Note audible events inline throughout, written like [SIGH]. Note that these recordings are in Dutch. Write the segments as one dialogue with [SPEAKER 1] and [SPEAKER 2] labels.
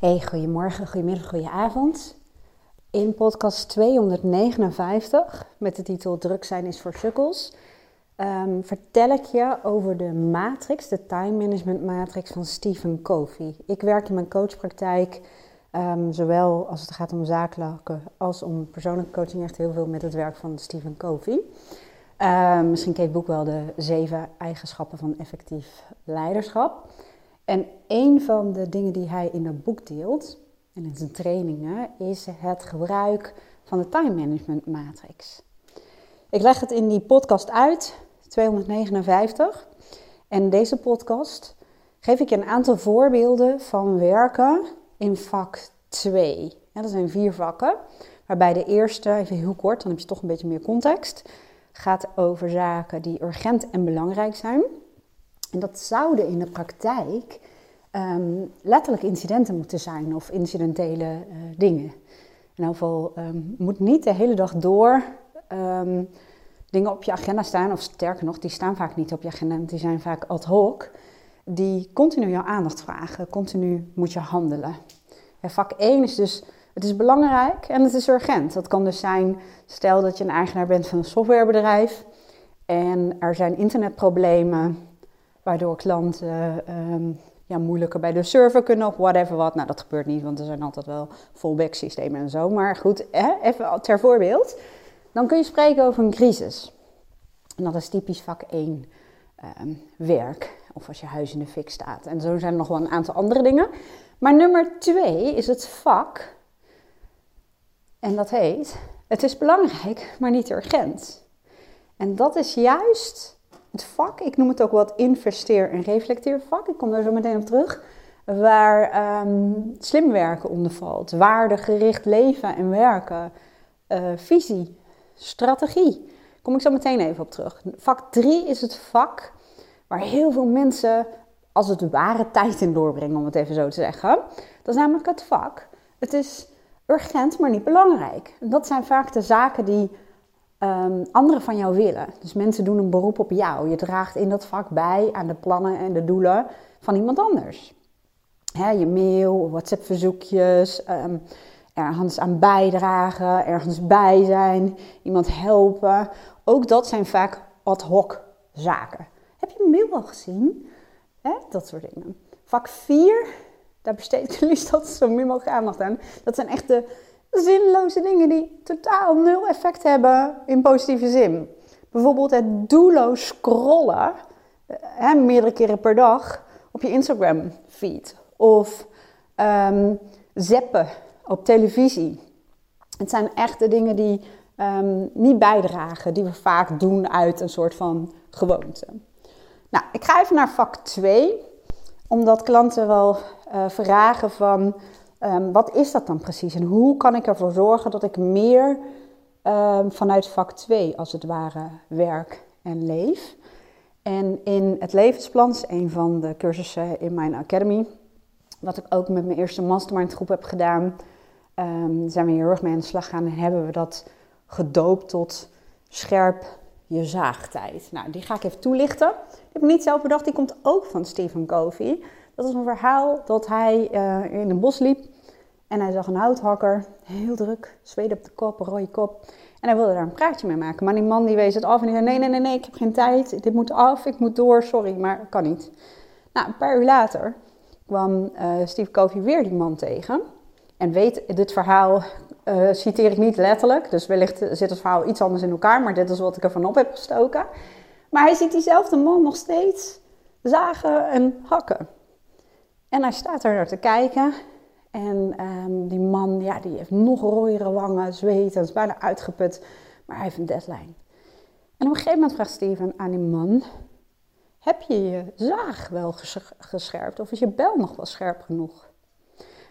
[SPEAKER 1] Hey, goedemorgen, goedemiddag, goedenavond. In podcast 259 met de titel Druk zijn is voor sukkels um, vertel ik je over de matrix, de time management matrix van Stephen Covey. Ik werk in mijn coachpraktijk, um, zowel als het gaat om zakelijke als om persoonlijke coaching, echt heel veel met het werk van Stephen Covey. Um, misschien ken je het boek wel de zeven eigenschappen van effectief leiderschap. En een van de dingen die hij in dat boek deelt, en in zijn trainingen, is het gebruik van de time management matrix. Ik leg het in die podcast uit, 259. En deze podcast geef ik je een aantal voorbeelden van werken in vak 2. Ja, dat zijn vier vakken, waarbij de eerste, even heel kort, dan heb je toch een beetje meer context, gaat over zaken die urgent en belangrijk zijn. En dat zouden in de praktijk um, letterlijk incidenten moeten zijn of incidentele uh, dingen. In ieder geval um, moet niet de hele dag door um, dingen op je agenda staan, of sterker nog, die staan vaak niet op je agenda, die zijn vaak ad hoc, die continu jouw aandacht vragen. Continu moet je handelen. En vak 1 is dus, het is belangrijk en het is urgent. Dat kan dus zijn, stel dat je een eigenaar bent van een softwarebedrijf en er zijn internetproblemen waardoor klanten um, ja, moeilijker bij de server kunnen of whatever wat. Nou, dat gebeurt niet, want er zijn altijd wel fallback systemen en zo. Maar goed, hè, even ter voorbeeld. Dan kun je spreken over een crisis. En dat is typisch vak 1 ehm, werk. Of als je huis in de fik staat. En zo zijn er nog wel een aantal andere dingen. Maar nummer 2 is het vak. En dat heet: Het is belangrijk, maar niet urgent. En dat is juist het vak. Ik noem het ook wat investeer- en reflecteervak. Ik kom daar zo meteen op terug. Waar um, slim werken onder valt. Waardegericht leven en werken. Uh, visie, strategie. Kom ik zo meteen even op terug. Vak 3 is het vak waar heel veel mensen als het ware tijd in doorbrengen, om het even zo te zeggen. Dat is namelijk het vak. Het is urgent, maar niet belangrijk. Dat zijn vaak de zaken die um, anderen van jou willen. Dus mensen doen een beroep op jou. Je draagt in dat vak bij aan de plannen en de doelen van iemand anders. je mail, WhatsApp-verzoekjes, um, ergens aan bijdragen, ergens bij zijn, iemand helpen. Ook dat zijn vaak ad hoc zaken. Heb je een mail al gezien? Dat soort dingen. Vak 4, daar besteed ik [LAUGHS] liefst zo min mogelijk aandacht aan. Dat zijn echt de zinloze dingen die totaal nul effect hebben in positieve zin. Bijvoorbeeld het doelloos scrollen, hè, meerdere keren per dag, op je Instagram feed. Of um, zappen op televisie. Het zijn echte dingen die um, niet bijdragen, die we vaak doen uit een soort van gewoonte. Nou, ik ga even naar vak 2, omdat klanten wel uh, vragen van um, wat is dat dan precies en hoe kan ik ervoor zorgen dat ik meer um, vanuit vak 2 als het ware werk en leef. En in het levensplan, is een van de cursussen in mijn academy, wat ik ook met mijn eerste mastermind groep heb gedaan, um, zijn we hier heel erg mee aan de slag gaan en hebben we dat gedoopt tot scherp je zaagtijd. Nou, die ga ik even toelichten. Die heb ik niet zelf bedacht, die komt ook van Stephen Covey. Dat is een verhaal dat hij uh, in een bos liep en hij zag een houthakker, heel druk, zweet op de kop, een rode kop. En hij wilde daar een praatje mee maken. Maar die man die wees het af en die zei, nee, nee, nee, nee, ik heb geen tijd, dit moet af, ik moet door, sorry, maar kan niet. Nou, een paar uur later kwam uh, Steve Covey weer die man tegen. En weet, dit verhaal uh, citeer ik niet letterlijk, dus wellicht zit het verhaal iets anders in elkaar, maar dit is wat ik ervan op heb gestoken. Maar hij ziet diezelfde man nog steeds zagen en hakken. En hij staat er naar te kijken. En um, die man, ja, die heeft nog rooiere wangen, zweet en is bijna uitgeput. Maar hij heeft een deadline. En op een gegeven moment vraagt Steven aan die man: Heb je je zaag wel gescherpt? Of is je bel nog wel scherp genoeg?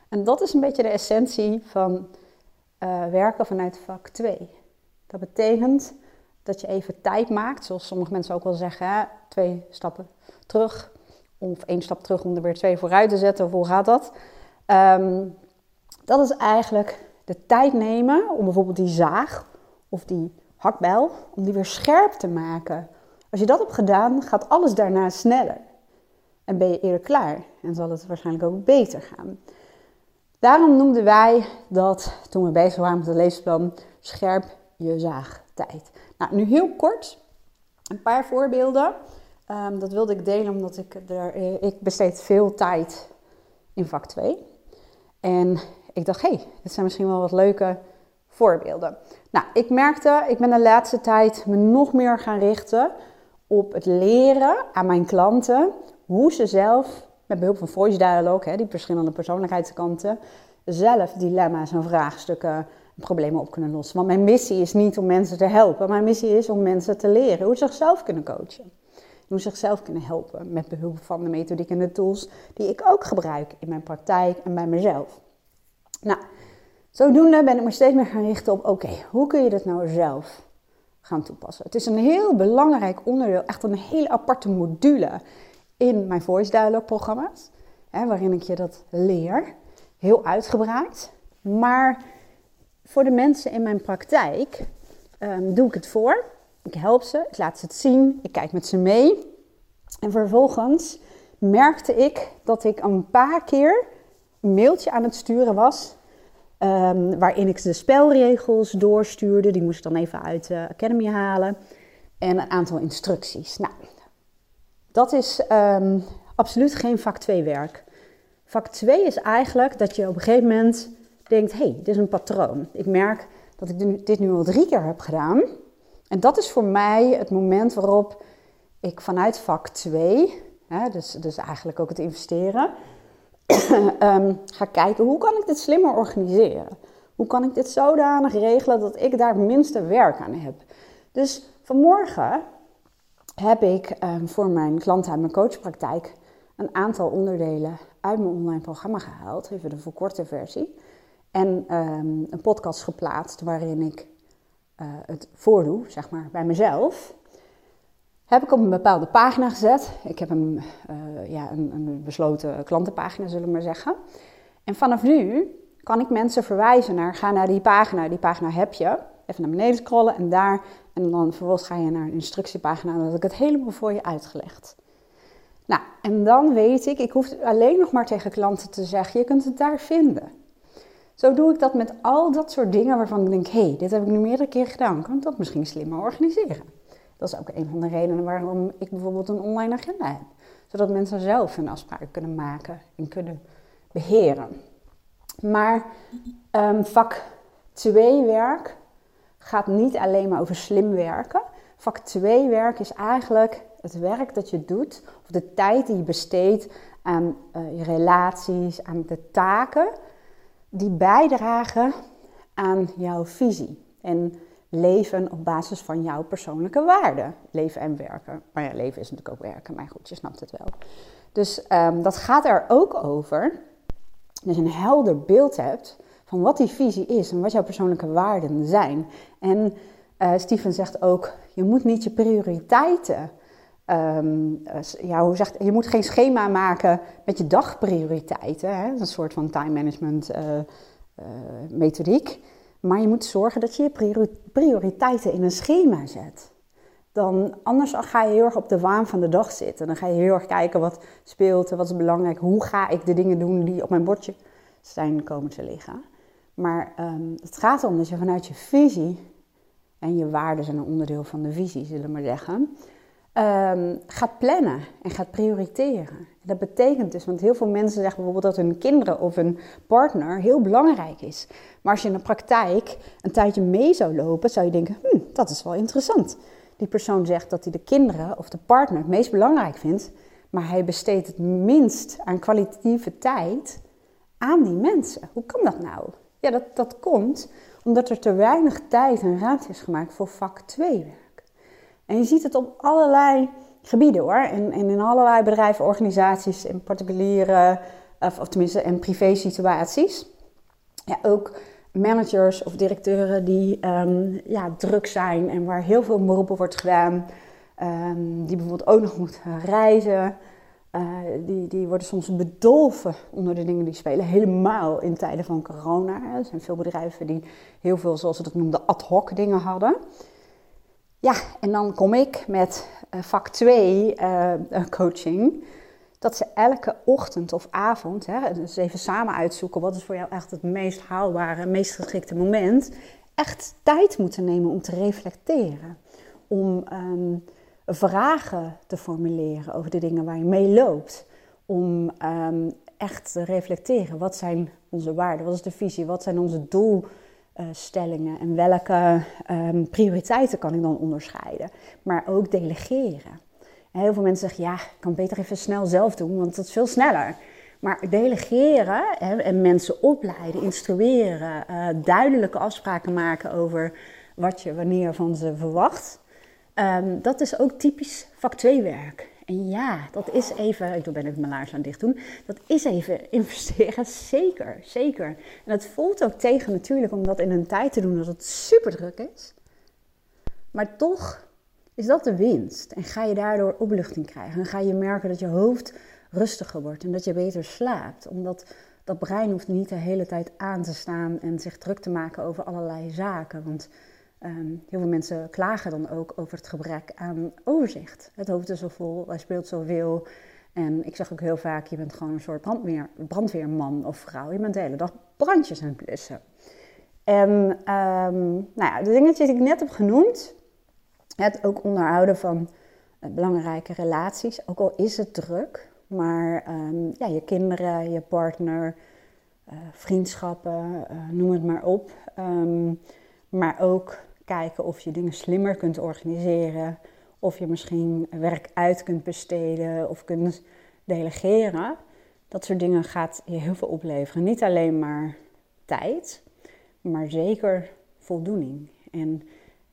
[SPEAKER 1] En dat is een beetje de essentie van uh, werken vanuit vak 2. Dat betekent dat je even tijd maakt, zoals sommige mensen ook wel zeggen, twee stappen terug. Of één stap terug om er weer twee vooruit te zetten. Of hoe gaat dat? Um, dat is eigenlijk de tijd nemen om bijvoorbeeld die zaag of die hakbijl, om die weer scherp te maken. Als je dat hebt gedaan, gaat alles daarna sneller. En ben je eerder klaar en zal het waarschijnlijk ook beter gaan. Daarom noemden wij dat, toen we bezig waren met het leesplan, scherp je zaagtijd. Nou, nu heel kort, een paar voorbeelden. Um, dat wilde ik delen omdat ik er, ik besteed veel tijd in vak 2. En ik dacht, hé, hey, dit zijn misschien wel wat leuke voorbeelden. Nou, ik merkte, ik ben de laatste tijd me nog meer gaan richten op het leren aan mijn klanten hoe ze zelf, met behulp van voice dialogue, hè, die verschillende persoonlijkheidskanten, zelf dilemma's en vraagstukken en problemen op kunnen lossen. Want mijn missie is niet om mensen te helpen, mijn missie is om mensen te leren hoe ze zichzelf kunnen coachen. Hoe ze zichzelf kunnen helpen met behulp van de methodiek en de tools die ik ook gebruik in mijn praktijk en bij mezelf. Nou, zodoende ben ik me steeds meer gaan richten op, oké, hoe kun je dit nou zelf gaan toepassen? Het is een heel belangrijk onderdeel, echt een hele aparte module in mijn Voice Dialogue programma's, hè, waarin ik je dat leer. Heel uitgebreid. Maar voor de mensen in mijn praktijk um, doe ik het voor. Ik help ze, ik laat ze het zien, ik kijk met ze mee. En vervolgens merkte ik dat ik een paar keer een mailtje aan het sturen was. Um, waarin ik de spelregels doorstuurde. Die moest ik dan even uit de Academy halen. En een aantal instructies. Nou, dat is um, absoluut geen vak 2 werk. Vak 2 is eigenlijk dat je op een gegeven moment denkt: hé, hey, dit is een patroon. Ik merk dat ik dit nu al drie keer heb gedaan. En dat is voor mij het moment waarop ik vanuit vak 2, hè, dus, dus eigenlijk ook het investeren, um, [CLEARS THROAT] ga kijken hoe kan ik dit slimmer organiseren? Hoe kan ik dit zodanig regelen dat ik daar minste werk aan heb? Dus vanmorgen heb ik um, voor mijn klanten uit mijn coachpraktijk een aantal onderdelen uit mijn online programma gehaald, even de verkorte versie. En um, een podcast geplaatst waarin ik uh, het voordoe, zeg maar, bij mezelf. Heb ik op een bepaalde pagina gezet. Ik heb een, uh, ja, een, een, besloten klantenpagina, zullen we maar zeggen. En vanaf nu kan ik mensen verwijzen naar, ga naar die pagina, die pagina heb je. Even naar beneden scrollen en daar, en dan vervolgens ga je naar een instructiepagina dan heb ik het helemaal voor je uitgelegd. Nou, en dan weet ik, ik hoef alleen nog maar tegen klanten te zeggen, je kunt het daar vinden. Zo doe ik dat met al dat soort dingen waarvan ik denk, hé, hey, dit heb ik nu meerdere keer gedaan, kan ik dat misschien slimmer organiseren? Dat is ook een van de redenen waarom ik bijvoorbeeld een online agenda heb. Zodat mensen zelf hun afspraken kunnen maken en kunnen beheren. Maar um, vak 2 werk gaat niet alleen maar over slim werken. Vak 2 werk is eigenlijk het werk dat je doet, of de tijd die je besteedt aan uh, je relaties, aan de taken, die bijdragen aan jouw visie. En leven op basis van jouw persoonlijke waarden. Leven en werken. Maar ja, leven is natuurlijk ook werken, maar goed, je snapt het wel. Dus um, dat gaat er ook over je een helder beeld hebt van wat die visie is en wat jouw persoonlijke waarden zijn. En uh, Steven zegt ook, je moet niet je prioriteiten Um, ja, hoe zegt, je moet geen schema maken met je dagprioriteiten. Hè? Een soort van time management uh, uh, methodiek. Maar je moet zorgen dat je je prioriteiten in een schema zet. Dan, anders ga je heel erg op de waan van de dag zitten. Dan ga je heel erg kijken wat speelt, wat is belangrijk. Hoe ga ik de dingen doen die op mijn bordje zijn komen te liggen. Maar um, het gaat erom dat je vanuit je visie, en je waarden zijn een onderdeel van de visie, zullen we maar zeggen um, gaat plannen en gaat prioriteren. Dat betekent dus, want heel veel mensen zeggen bijvoorbeeld dat hun kinderen of hun partner heel belangrijk is. Maar als je in de praktijk een tijdje mee zou lopen, zou je denken, hm, dat is wel interessant. Die persoon zegt dat hij de kinderen of de partner het meest belangrijk vindt, maar hij besteedt het minst aan kwalitatieve tijd aan die mensen. Hoe kan dat nou? Ja, dat, dat komt omdat er te weinig tijd en ruimte is gemaakt voor vak 2 werk. En je ziet het op allerlei gebieden hoor. En, en in allerlei bedrijven, organisaties, in particuliere, of, of tenminste in privé situaties. Ja, ook managers of directeuren die um, ja, druk zijn en waar heel veel beroepen wordt gedaan. Um, die bijvoorbeeld ook nog moeten reizen. Uh, die, die worden soms bedolven onder de dingen die spelen. Helemaal in tijden van corona. Er zijn veel bedrijven die heel veel, zoals ze dat noemden, ad hoc dingen hadden. Ja, en dan kom ik met uh, vak 2 uh, eh, coaching. dat ze elke ochtend of avond, hè, dus even samen uitzoeken wat is voor jou echt het meest haalbare, meest geschikte moment, echt tijd moeten nemen om te reflecteren. Om ehm, vragen te formuleren over de dingen waar je mee loopt. Om um, echt te reflecteren. Wat zijn onze waarden? Wat is de visie? Wat zijn onze doelstellingen? En welke um, prioriteiten kan ik dan onderscheiden? Maar ook delegeren. heel veel mensen zeggen, ja, ik kan beter even snel zelf doen, want dat is veel sneller. Maar delegeren hè, en mensen opleiden, instrueren, uh, duidelijke afspraken maken over wat je wanneer van ze verwacht. Um, dat is ook typisch vak 2 werk. En ja, dat is even, ik ben even mijn laars aan dicht doen, dat is even [LAUGHS] investeren, zeker, zeker. En het voelt ook tegen natuurlijk om dat in een tijd te doen dat het super druk is. Maar toch is dat de winst en ga je daardoor opluchting krijgen en ga je merken dat je hoofd rustiger wordt en dat je beter slaapt. Omdat dat brein hoeft niet de hele tijd aan te staan en zich druk te maken over allerlei zaken. Want um, heel veel mensen klagen dan ook over het gebrek aan overzicht. Het hoofd is zo vol, hij speelt zoveel. En ik zeg ook heel vaak, je bent gewoon een soort brandweer, brandweerman of vrouw. Je bent de hele dag brandjes aan blussen. En um, nou ja, de dingetjes die ik net heb genoemd, het ook onderhouden van uh, belangrijke relaties, ook al is het druk, maar um, ja, je kinderen, je partner, uh, vriendschappen, uh, noem het maar op. Maar ook kijken of je dingen slimmer kunt organiseren. Of je misschien werk uit kunt besteden of kunt delegeren. Dat soort dingen gaat je heel veel opleveren. Niet alleen maar tijd, maar zeker voldoening. En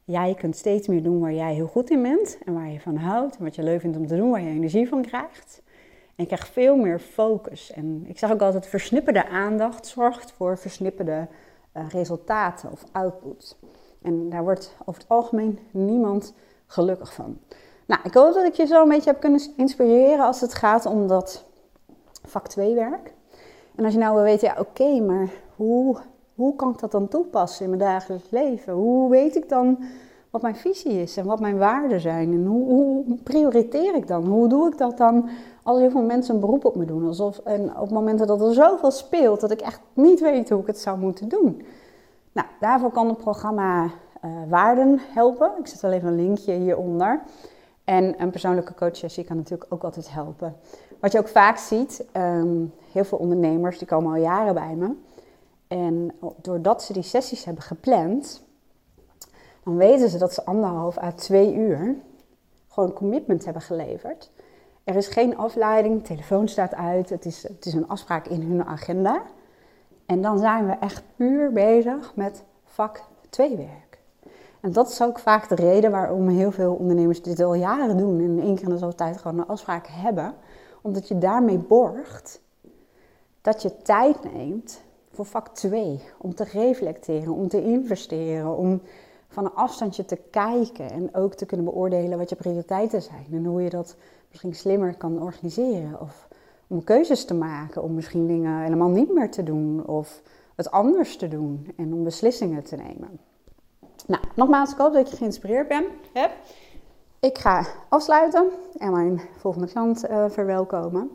[SPEAKER 1] jij kunt steeds meer doen waar jij heel goed in bent en waar je van houdt. En wat je leuk vindt om te doen, waar je energie van krijgt. En je krijgt veel meer focus. En ik zeg ook altijd, versnipperde aandacht zorgt voor versnipperde uh, resultaten of output. En daar wordt over het algemeen niemand gelukkig van. Nou, ik hoop dat ik je zo een beetje heb kunnen inspireren als het gaat om dat vak 2 werk. En als je nou wil weten, ja oké, maar hoe, hoe kan ik dat dan toepassen in mijn dagelijks leven? Hoe weet ik dan wat mijn visie is en wat mijn waarden zijn? En hoe, hoe prioriteer ik dan? Hoe doe ik dat dan als heel veel mensen een beroep op me doen? Alsof, en op momenten dat er zoveel speelt dat ik echt niet weet hoe ik het zou moeten doen. Nou, daarvoor kan het programma uh, Waarden helpen. Ik zet wel even een linkje hieronder. En een persoonlijke coachsessie kan natuurlijk ook altijd helpen. Wat je ook vaak ziet, um, heel veel ondernemers die komen al jaren bij me. En doordat ze die sessies hebben gepland, dan weten ze dat ze anderhalf à twee uur gewoon een commitment hebben geleverd. Er is geen afleiding, de telefoon staat uit, het is, het is een afspraak in hun agenda. En dan zijn we echt puur bezig met vak 2 werk. En dat is ook vaak de reden waarom heel veel ondernemers dit al jaren doen. En één keer in de zoveel tijd gewoon een afspraak hebben. Omdat je daarmee borgt dat je tijd neemt voor vak 2. Om te reflecteren, om te investeren, om van een afstandje te kijken. En ook te kunnen beoordelen wat je prioriteiten zijn. En hoe je dat misschien slimmer kan organiseren. Of om keuzes te maken, om misschien dingen helemaal niet meer te doen of het anders te doen en om beslissingen te nemen. Nou, nogmaals, ik hoop dat je geïnspireerd bent. Hebt. Ik ga afsluiten en mijn volgende klant uh, verwelkomen.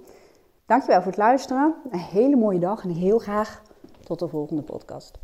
[SPEAKER 1] Dankjewel voor het luisteren. Een hele mooie dag en heel graag tot de volgende podcast.